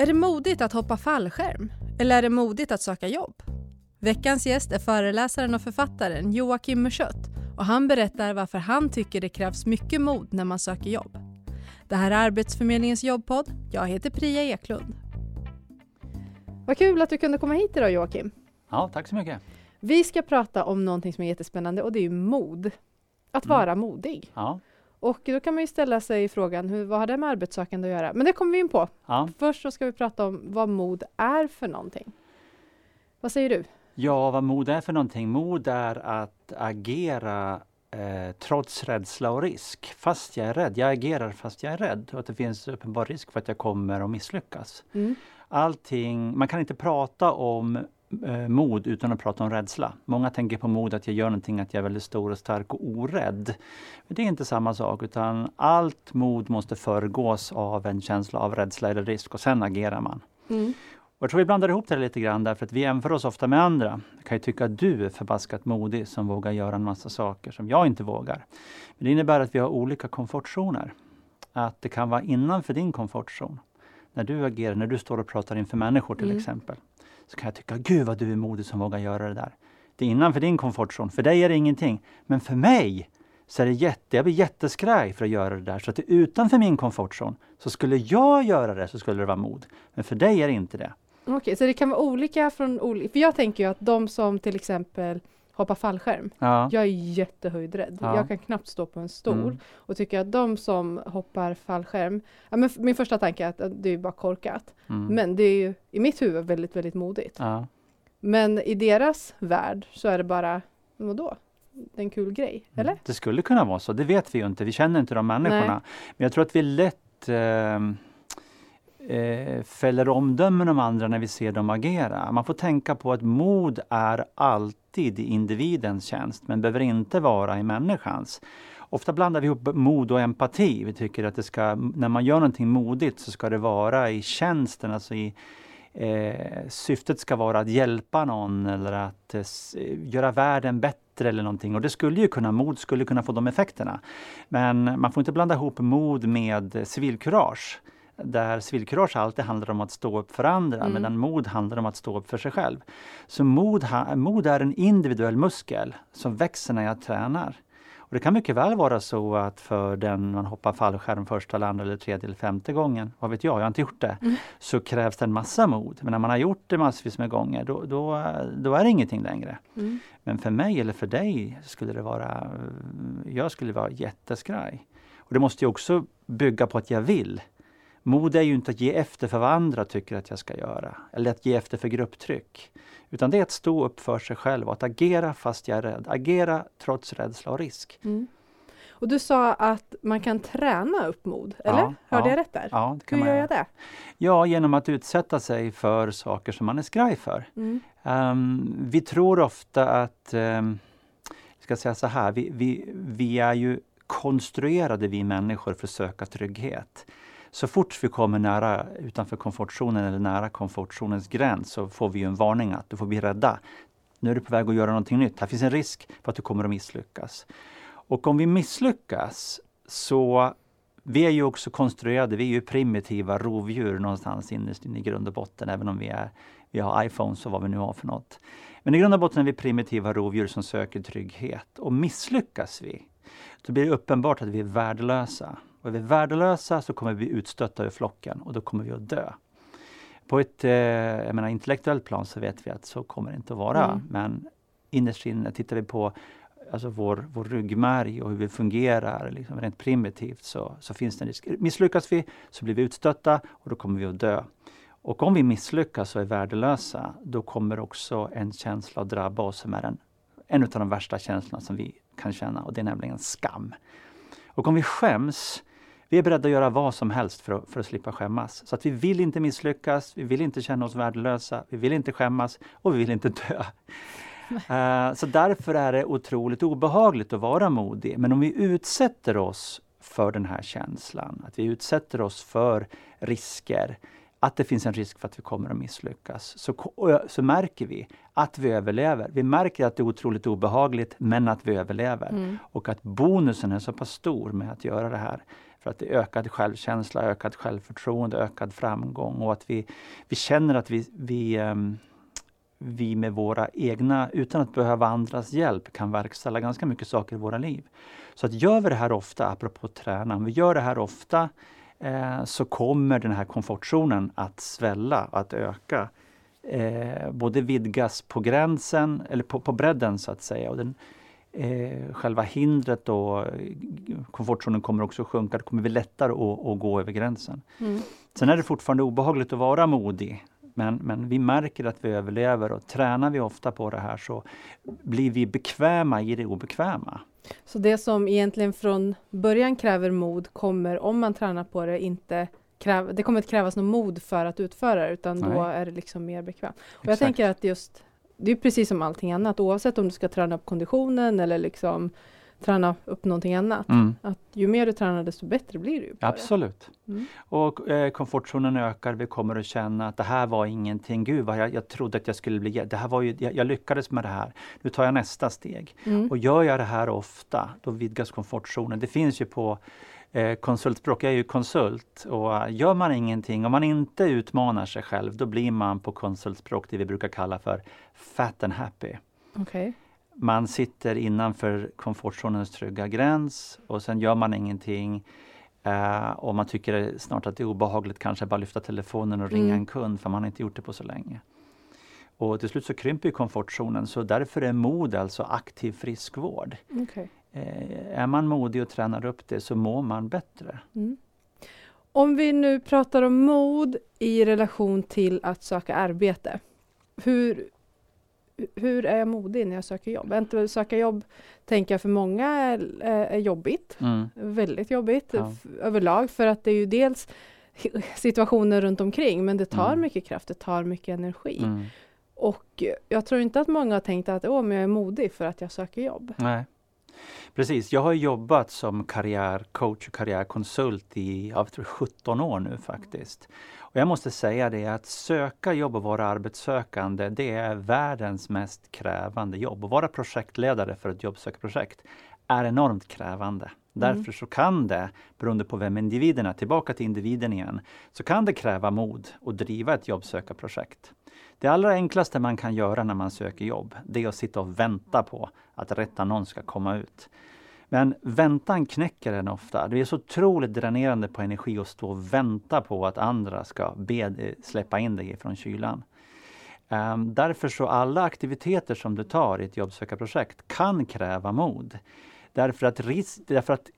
Är det modigt att hoppa fallskärm? Eller är det modigt att söka jobb? Veckans gäst är föreläsaren och författaren Joakim Muschött och han berättar varför han tycker det krävs mycket mod när man söker jobb. Det här är Arbetsförmedlingens jobbpodd. Jag heter Priya Eklund. Vad kul att du kunde komma hit idag Joakim. Ja, tack så mycket. Vi ska prata om någonting som är jättespännande och det är ju mod. Att Mm. vara modig. Ja, Och då kan man ju ställa sig frågan, hur, vad har det med arbetssökande att göra? Men det kommer vi in på. ja. Först så ska vi prata om vad mod är för någonting. Vad säger du? ja, vad mod är för någonting? Mod är att agera eh, trots rädsla och risk. Fast jag är rädd. Jag agerar fast jag är rädd och att det finns uppenbar risk för att jag kommer att misslyckas. Mm. Allting, man kan inte prata om eh, mod utan att prata om rädsla. Många tänker på mod att jag gör någonting, att jag är väldigt stor och stark och orädd. Men det är inte samma sak utan allt mod måste föregås av en känsla av rädsla eller risk och sen agerar man. Mm. Och jag tror vi blandar ihop det lite grann därför att vi jämför oss ofta med andra. Jag kan ju tycka att du är förbaskat modig som vågar göra en massa saker som jag inte vågar. Men det innebär att vi har olika komfortzoner. Att det kan vara innanför din komfortzon. När du agerar, när du står och pratar inför människor till Mm. exempel. Så kan jag tycka, gud vad du är modig som vågar göra det där. Det är innanför din komfortzon. För dig är det ingenting. Men för mig så är det jätte, jag blir jätteskraj för att göra det där. Så att det är utanför min komfortzon. Så skulle jag göra det så skulle det vara mod. Men för dig är det inte det. Okej, så det kan vara olika från olika... För jag tänker ju att de som till exempel hoppar fallskärm. Ja. Jag är jättehöjdrädd. Ja. Jag kan knappt stå på en stol. Mm. Och tycker att de som hoppar fallskärm... Ja, men min första tanke är att det är bara korkat. Mm. Men det är ju i mitt huvud väldigt, väldigt modigt. Ja. Men i deras värld så är det bara, vadå? Det är en kul grej, eller? Det skulle kunna vara så, det vet vi ju inte. Vi känner inte de människorna. Nej. Men jag tror att vi lätt eh, eh, fäller omdömen om andra när vi ser dem agera. Man får tänka på att mod är alltid i individens tjänst, men behöver inte vara i människans. Ofta blandar vi ihop mod och empati. Vi tycker att det ska, när man gör någonting modigt så ska det vara i tjänsten, alltså i Eh, syftet ska vara att hjälpa någon eller att eh, göra världen bättre eller någonting. Och det skulle ju kunna, mod skulle kunna få de effekterna. Men man får inte blanda ihop mod med civilkurage. Där civilkurage alltid handlar om att stå upp för andra Mm. medan mod handlar om att stå upp för sig själv. Så mod, mod är en individuell muskel som växer när jag tränar. Och det kan mycket väl vara så att för den man hoppar fallskärm första, eller andra, eller tredje eller femte gången, vad vet jag, jag har inte gjort det, Mm. så krävs det en massa mod. Men när man har gjort det massvis med gånger, då, då, då är det ingenting längre. Mm. Men för mig eller för dig skulle det vara, jag skulle vara jätteskraj. Och det måste ju också bygga på att jag vill. Mod är ju inte att ge efter för vad andra tycker att jag ska göra, eller att ge efter för grupptryck. Utan det är att stå upp för sig själv och att agera fast jag är rädd. Agera trots rädsla och risk. Mm. Och du sa att man kan träna upp mod, eller? Ja, Hörde ja. jag rätt där? Ja, det kan Hur gör jag det? Ja, genom att utsätta sig för saker som man är skraj för. Mm. Ehm, vi tror ofta att, um, jag ska säga så här, vi, vi, vi är ju konstruerade vi människor för att söka trygghet. Så fort vi kommer nära utanför komfortzonen eller nära komfortzonens gräns så får vi ju en varning att du får bli rädda. Nu är du på väg att göra någonting nytt. Här finns en risk för att du kommer att misslyckas. Och om vi misslyckas så vi är ju också konstruerade, vi är ju primitiva rovdjur någonstans innerst inne i grund och botten, även om vi, är, vi har iPhones och vad vi nu har för något. Men i grund och botten är vi primitiva rovdjur som söker trygghet. Och misslyckas vi, då blir det uppenbart att vi är värdelösa. Och är vi värdelösa så kommer vi bli utstötta ur flocken och då kommer vi att dö. På ett eh, jag menar, intellektuellt plan så vet vi att så kommer det inte att vara. Mm. Men innerst inne tittar vi på alltså vår, vår ryggmärg och hur vi fungerar liksom rent primitivt så, så finns det en risk. Misslyckas vi så blir vi utstötta och då kommer vi att dö. Och om vi misslyckas och är värdelösa, då kommer också en känsla att drabba oss som är en, en av de värsta känslorna som vi kan känna och det är nämligen skam. Och om vi skäms, vi är beredda att göra vad som helst för att, för att slippa skämmas. Så att vi vill inte misslyckas, vi vill inte känna oss värdelösa, vi vill inte skämmas och vi vill inte dö. Eh, så därför är det otroligt obehagligt att vara modig. Men om vi utsätter oss för den här känslan, att vi utsätter oss för risker, att det finns en risk för att vi kommer att misslyckas, så, så märker vi att vi överlever. Vi märker att det är otroligt obehagligt, men att vi överlever. Mm. Och att bonusen är så pass stor med att göra det här. För att det är ökad självkänsla, ökad självförtroende, ökad framgång och att vi, vi känner att vi, vi, ehm, vi med våra egna, utan att behöva andras hjälp, kan verkställa ganska mycket saker i våra liv. Så att gör vi det här ofta, apropå träna, om vi gör det här ofta eh, så kommer den här komfortzonen att svälla, att öka. Eh, både vidgas på gränsen, eller på, på bredden så att säga. Och den, eh, själva hindret och komfortzonen kommer också sjunka. Det kommer bli lättare att, att gå över gränsen. Mm. Sen är det fortfarande obehagligt att vara modig. Men, men vi märker att vi överlever och tränar vi ofta på det här så blir vi bekväma i det obekväma. Så det som egentligen från början kräver mod kommer, om man tränar på det, inte kräva, det kommer inte krävas något mod för att utföra det, utan Nej. då är det liksom mer bekvämt. Och jag tänker att just, det är precis som allting annat, oavsett om du ska träna upp konditionen eller liksom träna upp någonting annat. Mm. Att ju mer du tränar desto bättre blir du. Absolut. Mm. Och eh, komfortzonen ökar, vi kommer att känna att det här var ingenting, gud vad jag, jag trodde att jag skulle bli, det här var ju, jag, jag lyckades med det här, nu tar jag nästa steg. Mm. Och gör jag det här ofta, då vidgas komfortzonen. Det finns ju på konsultspråk, jag är ju konsult och uh, gör man ingenting, om man inte utmanar sig själv, då blir man på konsultspråk det vi brukar kalla för fat and happy. Okay. Man sitter innanför komfortzonens trygga gräns och sen gör man ingenting. Uh, och man tycker snart att det är obehagligt kanske bara lyfta telefonen och ringa mm. en kund för man har inte gjort det på så länge. Och till slut så krymper komfortzonen så därför är mod alltså aktiv friskvård. Okay. Uh, är man modig och tränar upp det så mår man bättre. Mm. Om vi nu pratar om mod i relation till att söka arbete. Hur, hur är jag modig när jag söker jobb? Att söka jobb tänker jag för många är, är jobbigt. Mm. Väldigt jobbigt ja. överlag för att det är ju dels situationer runt omkring men det tar mm. mycket kraft, det tar mycket energi. Mm. Och jag tror inte att många har tänkt att Åh, men jag är modig för att jag söker jobb. Nej. Precis, jag har jobbat som karriärcoach och karriärkonsult i jag tror 17 år nu faktiskt. Och jag måste säga det att söka jobb och vara arbetssökande, det är världens mest krävande jobb. Att vara projektledare för ett jobbsökarprojekt är enormt krävande. Mm. Därför så kan det, beroende på vem individen är, tillbaka till individen igen, så kan det kräva mod att driva ett jobbsökarprojekt. Det allra enklaste man kan göra när man söker jobb, det är att sitta och vänta på att rätt annons ska komma ut. Men väntan knäcker en ofta. Det är så otroligt dränerande på energi att stå och vänta på att andra ska be, släppa in dig från kylan. Um, därför så alla aktiviteter som du tar i ett jobbsökarprojekt kan kräva mod. Därför att, ris- därför att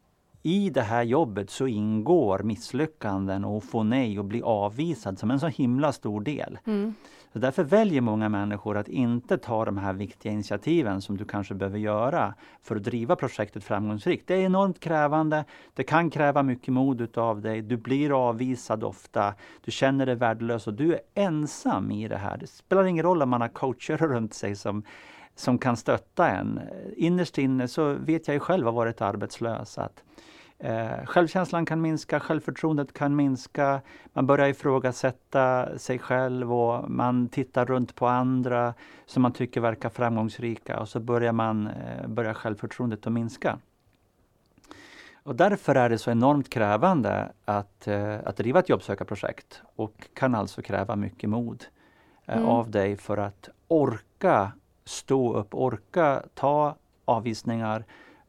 i det här jobbet så ingår misslyckanden och få nej och bli avvisad som en så himla stor del. Mm. Så därför väljer många människor att inte ta de här viktiga initiativen som du kanske behöver göra för att driva projektet framgångsrikt. Det är enormt krävande, det kan kräva mycket mod utav dig, du blir avvisad ofta, du känner dig värdelös och du är ensam i det här. Det spelar ingen roll om man har coacher runt sig som som kan stötta en. Innerst inne så vet jag ju själv har varit arbetslös att Eh, självkänslan kan minska, självförtroendet kan minska, man börjar ifrågasätta sig själv och man tittar runt på andra som man tycker verkar framgångsrika och så börjar, man, eh, börjar självförtroendet att minska. Och därför är det så enormt krävande att, eh, att driva ett jobbsökarprojekt och kan alltså kräva mycket mod eh, mm. av dig för att orka stå upp, orka ta avvisningar,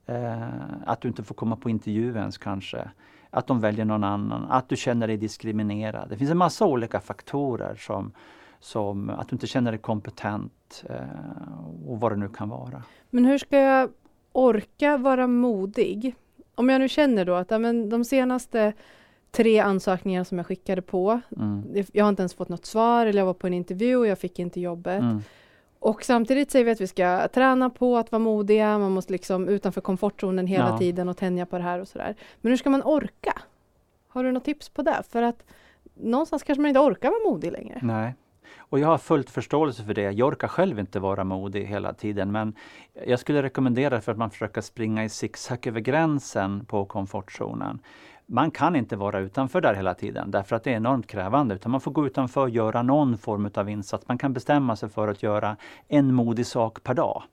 Eh, att du inte får komma på intervju ens kanske. Att de väljer någon annan, att du känner dig diskriminerad. Det finns en massa olika faktorer som, som att du inte känner dig kompetent eh, och vad det nu kan vara. Men hur ska jag orka vara modig? Om jag nu känner då att men de senaste tre ansökningar som jag skickade på, mm. jag har inte ens fått något svar eller jag var på en intervju och jag fick inte jobbet. Mm. Och samtidigt säger vi att vi ska träna på att vara modiga, man måste liksom utanför komfortzonen hela ja. tiden och tänja på det här och sådär. Men hur ska man orka? Har du något tips på det? För att någonstans kanske man inte orkar vara modig längre. Nej. Och jag har fullt förståelse för det. Jag orkar själv inte vara modig hela tiden men jag skulle rekommendera för att man försöker springa i zigzag över gränsen på komfortzonen man kan inte vara utanför där hela tiden därför att det är enormt krävande utan man får gå utanför och göra någon form av insats. Man kan bestämma sig för att göra en modig sak per dag.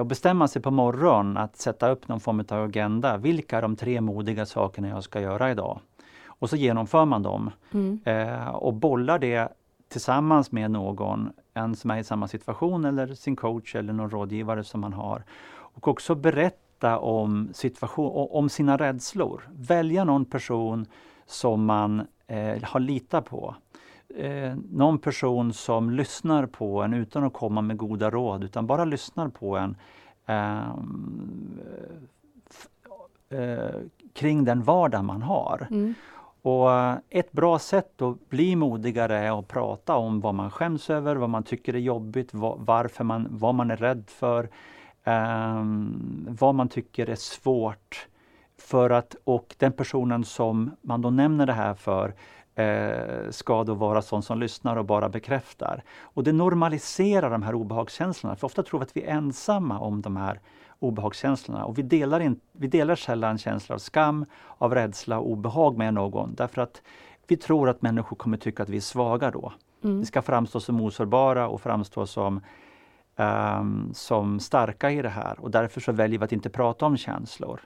och bestämma sig på morgonen att sätta upp någon form av agenda. Vilka är de tre modiga sakerna jag ska göra idag? Och så genomför man dem mm. eh, och bollar det tillsammans med någon, en som är i samma situation eller sin coach eller någon rådgivare som man har. Och också berätta om, situation, om sina rädslor. Välja någon person som man eh, har litat på. Eh, någon person som lyssnar på en utan att komma med goda råd utan bara lyssnar på en ehm, eh, kring den vardag man har. Mm. Och ett bra sätt att bli modigare är att prata om vad man skäms över, vad man tycker är jobbigt, varför man, vad man är rädd för, um, vad man tycker är svårt. För att, och den personen som man då nämner det här för eh, ska då vara sån som lyssnar och bara bekräftar. Och det normaliserar de här obehagskänslorna, för ofta tror vi att vi är ensamma om de här obehagskänslorna. Och vi delar, in, vi delar sällan känslor av skam, av rädsla och obehag med någon därför att vi tror att människor kommer tycka att vi är svaga då. Mm. Vi ska framstå som osårbara och framstå som, um, som starka i det här och därför så väljer vi att inte prata om känslor.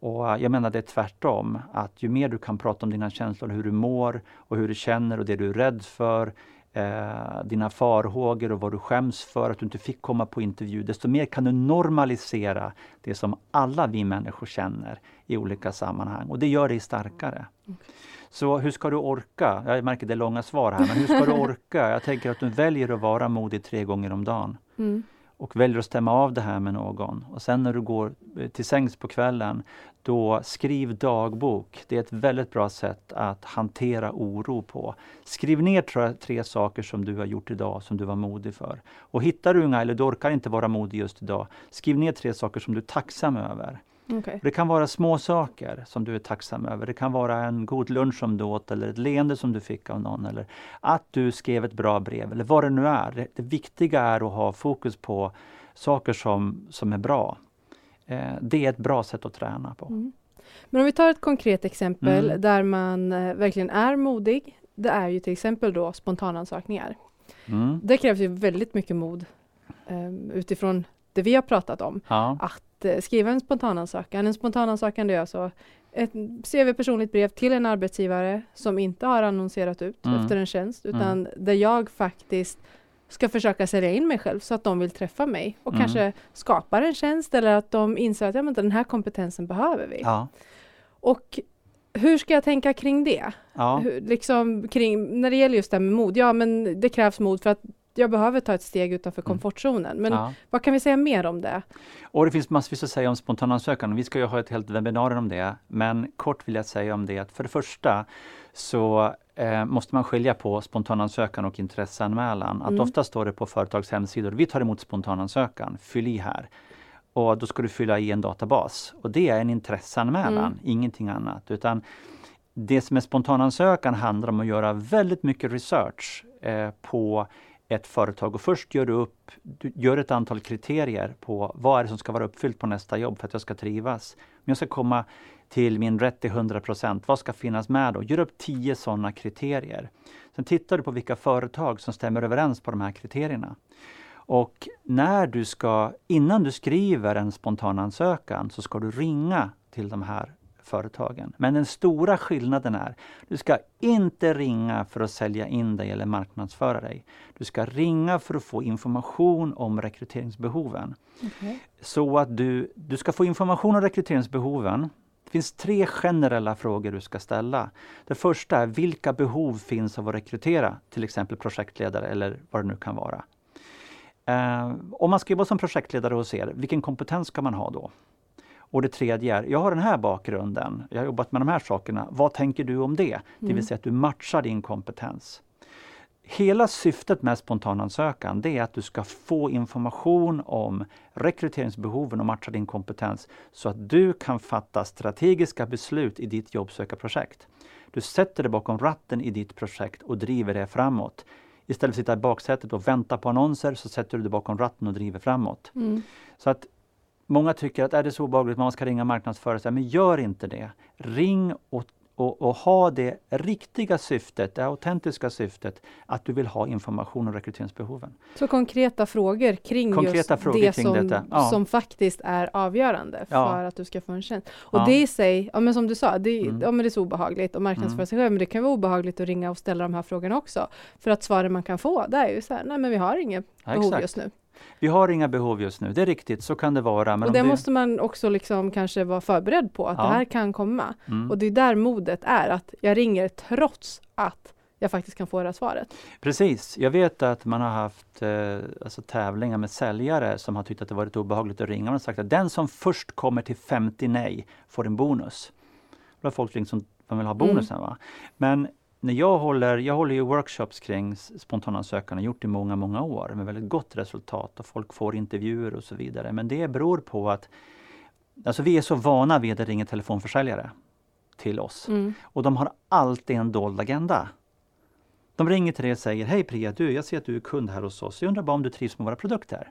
Och jag menar det är tvärtom, att ju mer du kan prata om dina känslor, hur du mår och hur du känner och det du är rädd för, eh, dina farhågor och vad du skäms för att du inte fick komma på intervju, desto mer kan du normalisera det som alla vi människor känner i olika sammanhang och det gör dig starkare. Okay. Så hur ska du orka? Jag märker det är långa svar här, men hur ska du orka? Jag tänker att du väljer att vara modig tre gånger om dagen. Mm och väljer att stämma av det här med någon. Och sen när du går eh, till sängs på kvällen, då skriv dagbok. Det är ett väldigt bra sätt att hantera oro på. Skriv ner tre, tre saker som du har gjort idag som du var modig för. Och hittar du inga, eller du orkar inte vara modig just idag, skriv ner tre saker som du är tacksam över. Okay. Det kan vara små saker som du är tacksam över. Det kan vara en god lunch som du åt eller ett leende som du fick av någon eller att du skrev ett bra brev eller vad det nu är. Det, det viktiga är att ha fokus på saker som, som är bra. Eh, det är ett bra sätt att träna på. Mm. Men om vi tar ett konkret exempel mm. där man eh, verkligen är modig. Det är ju till exempel då spontanansökningar. Mm. Det krävs ju väldigt mycket mod eh, utifrån det vi har pratat om. Ja. Att Eh, skriva en spontanansökan. En spontanansökan det är alltså ett CV personligt brev till en arbetsgivare som inte har annonserat ut mm. efter en tjänst utan mm. där jag faktiskt ska försöka sälja in mig själv så att de vill träffa mig och mm. kanske skapar en tjänst eller att de inser att ja, men den här kompetensen behöver vi. Ja. Och hur ska jag tänka kring det? Ja. Hur, liksom kring, när det gäller just det här med mod, ja men det krävs mod för att jag behöver ta ett steg utanför mm. komfortzonen. Men ja. vad kan vi säga mer om det? Och det finns massvis att säga om spontanansökan. Vi ska ju ha ett helt webbinarium om det. Men kort vill jag säga om det att för det första så eh, måste man skilja på spontanansökan och intresseanmälan. Att mm. ofta står det på företags hemsidor, vi tar emot spontanansökan, fyll i här. Och då ska du fylla i en databas. Och det är en intresseanmälan, mm. ingenting annat. Utan det som är spontanansökan handlar om att göra väldigt mycket research eh, på ett företag och först gör du upp, du gör ett antal kriterier på vad är det som ska vara uppfyllt på nästa jobb för att jag ska trivas. Om jag ska komma till min rätt till 100 procent, vad ska finnas med då? Gör upp tio sådana kriterier. Sen tittar du på vilka företag som stämmer överens på de här kriterierna. Och när du ska, innan du skriver en spontanansökan så ska du ringa till de här företagen. Men den stora skillnaden är, du ska inte ringa för att sälja in dig eller marknadsföra dig. Du ska ringa för att få information om rekryteringsbehoven. Okay. Så att du, du ska få information om rekryteringsbehoven. Det finns tre generella frågor du ska ställa. Det första är, vilka behov finns av att rekrytera till exempel projektledare eller vad det nu kan vara. Uh, om man ska jobba som projektledare hos er, vilken kompetens ska man ha då? Och det tredje är, jag har den här bakgrunden, jag har jobbat med de här sakerna, vad tänker du om det? Det vill mm. säga att du matchar din kompetens. Hela syftet med spontanansökan det är att du ska få information om rekryteringsbehoven och matcha din kompetens så att du kan fatta strategiska beslut i ditt jobbsökarprojekt. Du sätter dig bakom ratten i ditt projekt och driver det framåt. Istället för att sitta i baksätet och vänta på annonser så sätter du dig bakom ratten och driver framåt. Mm. Så att Många tycker att är det så obehagligt, man ska ringa marknadsförare, men gör inte det. Ring och, och, och, ha det riktiga syftet, det autentiska syftet, att du vill ha information om rekryteringsbehoven. Så konkreta frågor kring konkreta just frågor det kring som, ja. som faktiskt är avgörande för ja. att du ska få en tjänst. Och ja. det i sig, ja, men som du sa, det, mm. ja, men det är så obehagligt att marknadsföra mm. sig själv, men det kan vara obehagligt att ringa och ställa de här frågorna också. För att svaren man kan få, det är ju så här, nej men vi har inget behov exakt. just nu. Vi har inga behov just nu, det är riktigt, så kan det vara. Men och det, det, måste man också liksom kanske vara förberedd på, att ja. det här kan komma. Mm. Och det är där modet är, att jag ringer trots att jag faktiskt kan få det här svaret. Precis, jag vet att man har haft eh, alltså tävlingar med säljare som har tyckt att det varit obehagligt att ringa. Man har sagt att den som först kommer till 50 nej får en bonus. Då har folk ringt som man vill ha bonusen. Mm. Va? Men när jag håller, jag håller ju workshops kring spontanansökan och gjort det i många, många år med väldigt gott resultat och folk får intervjuer och så vidare. Men det beror på att alltså vi är så vana vid att ringa telefonförsäljare till oss mm. och de har alltid en dold agenda. De ringer till dig och säger Hej Priya, du, jag ser att du är kund här hos oss. Jag undrar bara om du trivs med våra produkter?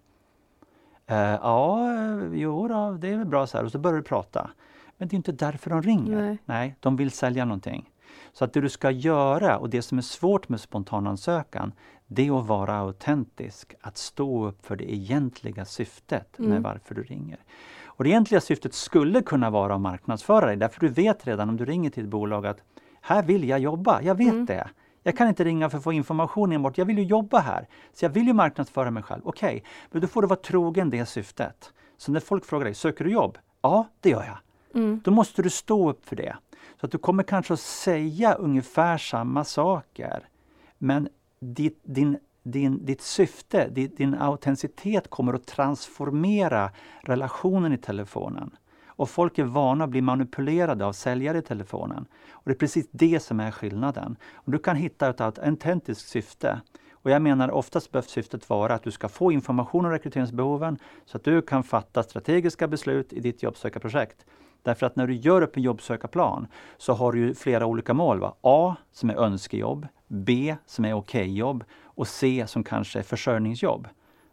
Uh, ja, jo då, det är väl bra så här. Och så börjar du prata. Men det är inte därför de ringer. Nej. Nej, de vill sälja någonting. Så att det du ska göra och det som är svårt med spontanansökan, det är att vara autentisk, att stå upp för det egentliga syftet mm. med varför du ringer. Och det egentliga syftet skulle kunna vara att marknadsföra dig, därför du vet redan om du ringer till ett bolag att här vill jag jobba, jag vet mm. det. Jag kan inte ringa för att få information enbart, jag vill ju jobba här. Så jag vill ju marknadsföra mig själv. Okej, okay, men då får du vara trogen det syftet. Så när folk frågar dig, söker du jobb? Ja, det gör jag. Mm. Då måste du stå upp för det. Så att du kommer kanske att säga ungefär samma saker. Men ditt, din, din, ditt syfte, din, din autenticitet kommer att transformera relationen i telefonen. Och folk är vana att bli manipulerade av säljare i telefonen. Och Det är precis det som är skillnaden. Och du kan hitta ett autentiskt syfte. Och jag menar oftast behövs syftet vara att du ska få information om rekryteringsbehoven så att du kan fatta strategiska beslut i ditt jobbsökarprojekt. Därför att när du gör upp en jobbsökarplan så har du flera olika mål. Va? A som är önskejobb, B som är okej-jobb och C som kanske är försörjningsjobb.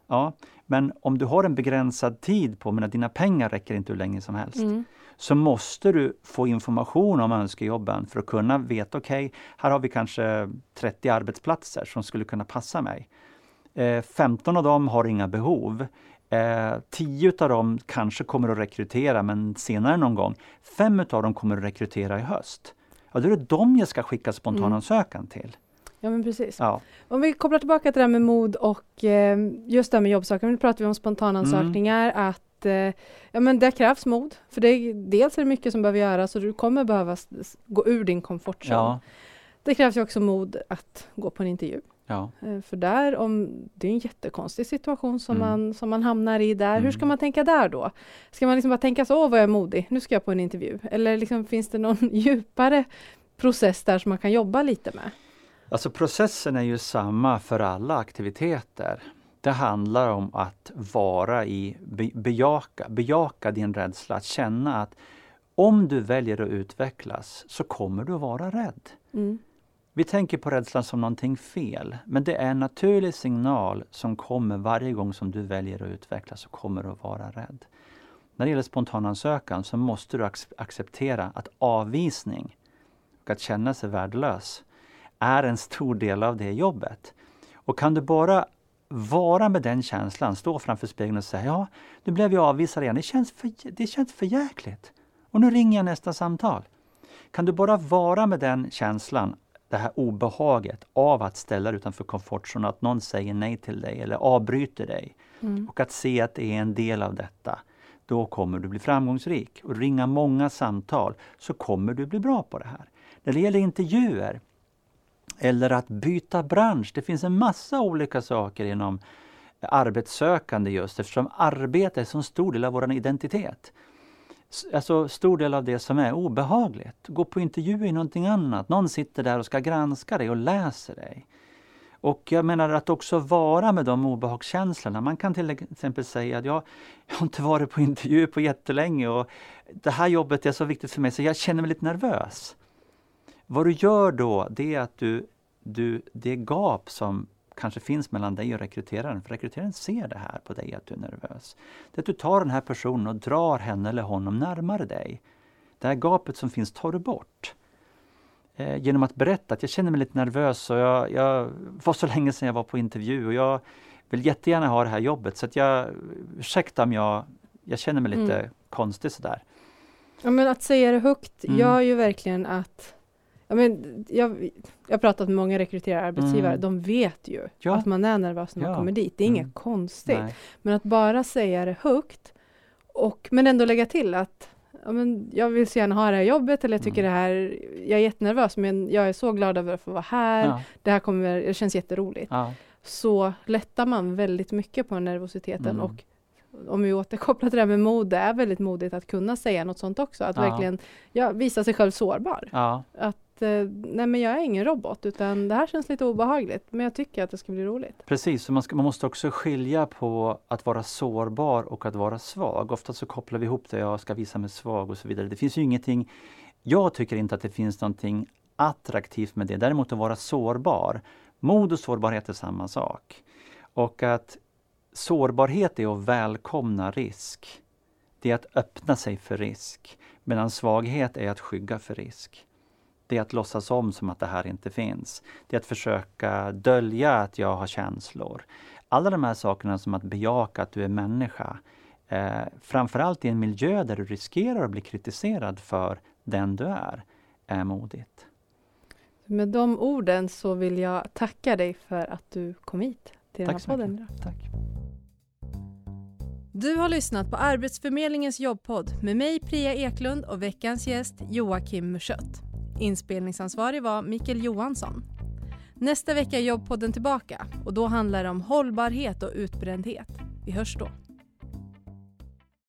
Ja, men om du har en begränsad tid på, men dina pengar räcker inte hur länge som helst, mm. så måste du få information om önskejobben för att kunna veta, okej, okay, här har vi kanske 30 arbetsplatser som skulle kunna passa mig. Eh, 15 av dem har inga behov. Eh, tio av dem kanske kommer att rekrytera, men senare någon gång. Fem av dem kommer att rekrytera i höst. Ja, då är det dem jag ska skicka spontanansökan mm. till. Ja, men precis. Ja. Om vi kopplar tillbaka till det här med mod och eh, just det här med jobbsökande, nu pratar vi om spontanansökningar, mm. att eh, ja, men det krävs mod. För det, dels är det mycket som behöver göras och du kommer behöva gå ur din komfortzon. Ja. Det krävs ju också mod att gå på en intervju. Ja. Eh, för där, om, det är en jättekonstig situation som, mm. man, som man hamnar i där. Mm. Hur ska mm. man tänka där då? Ska man liksom bara tänka så, åh vad jag är modig, nu ska jag på en intervju. Eller liksom, finns det någon djupare process där som man kan jobba lite med? Alltså processen är ju samma för alla aktiviteter. Det handlar om att vara i, bejaka, bejaka din rädsla, att känna att om du väljer att utvecklas så kommer du att vara rädd. Mm. Vi tänker på rädslan som någonting fel, men det är en naturlig signal som kommer varje gång som du väljer att utvecklas och kommer att vara rädd. När det gäller spontanansökan så måste du acceptera att avvisning och att känna sig värdelös är en stor del av det jobbet. Och kan du bara vara med den känslan, stå framför spegeln och säga ja, nu blev jag avvisad igen, det känns för, det känns för jäkligt. Och nu ringer jag nästa samtal. Kan du bara vara med den känslan det här obehaget av att ställa dig utanför komfortzonen, att någon säger nej till dig eller avbryter dig. Mm. Och att se att det är en del av detta. Då kommer du bli framgångsrik. Och ringa många samtal så kommer du bli bra på det här. När det gäller intervjuer eller att byta bransch, det finns en massa olika saker inom arbetssökande just eftersom arbete är en stor del av vår identitet alltså stor del av det som är obehagligt. Gå på intervju i någonting annat. Någon sitter där och ska granska dig och läser dig. Och jag menar att också vara med de obehagskänslorna. Man kan till exempel säga att jag, jag har inte varit på intervju på jättelänge och det här jobbet är så viktigt för mig så jag känner mig lite nervös. Vad du gör då, det är att du, du det gap som kanske finns mellan dig och rekryteraren. För rekryteraren ser det här på dig, att du är nervös. Det är att du tar den här personen och drar henne eller honom närmare dig. Det här gapet som finns tar du bort. eh, genom att berätta att jag känner mig lite nervös och jag, jag var så länge sedan jag var på intervju och jag vill jättegärna ha det här jobbet så att jag, ursäkta om jag, jag känner mig lite mm. konstig sådär. Ja men att säga det högt mm. gör ju verkligen att Ja, men jag, jag har pratat med många rekryterare arbetsgivare, mm. de vet ju ja. att man är nervös när man ja. kommer dit. Det är mm. inget konstigt. Nej. Men att bara säga det högt, och, men ändå lägga till att ja, men jag vill så gärna ha det här jobbet eller jag tycker mm. det här, jag är jättenervös men jag är så glad över att få vara här. Ja. Det här kommer, det känns jätteroligt. Ja. Så lättar man väldigt mycket på nervositeten mm. och om vi återkopplar till det här med mod, det är väldigt modigt att kunna säga något sånt också. Att verkligen ja, visa sig själv sårbar. Ja. Att eh, nej men jag är ingen robot utan det här känns lite obehagligt men jag tycker att det ska bli roligt. Precis, man, ska, man måste också skilja på att vara sårbar och att vara svag. Ofta så kopplar vi ihop det, jag ska visa mig svag och så vidare. Det finns ju ingenting, jag tycker inte att det finns någonting attraktivt med det. Däremot att vara sårbar. Mod och sårbarhet är samma sak. Och att sårbarhet är att välkomna risk. Det är att öppna sig för risk. Medan svaghet är att skygga för risk det är att låtsas om som att det här inte finns. Det är att försöka dölja att jag har känslor. Alla de här sakerna som att bejaka att du är människa. Eh, framförallt i en miljö där du riskerar att bli kritiserad för den du är, är modigt. Med de orden så vill jag tacka dig för att du kom hit till Tack den här podden. Mycket. Tack. Du har lyssnat på Arbetsförmedlingens jobbpodd med mig Priya Eklund och veckans gäst Joakim Muschött. Inspelningsansvarig var Mikael Johansson. Nästa vecka är Jobbpodden tillbaka och då handlar det om hållbarhet och utbrändhet. Vi hörs då.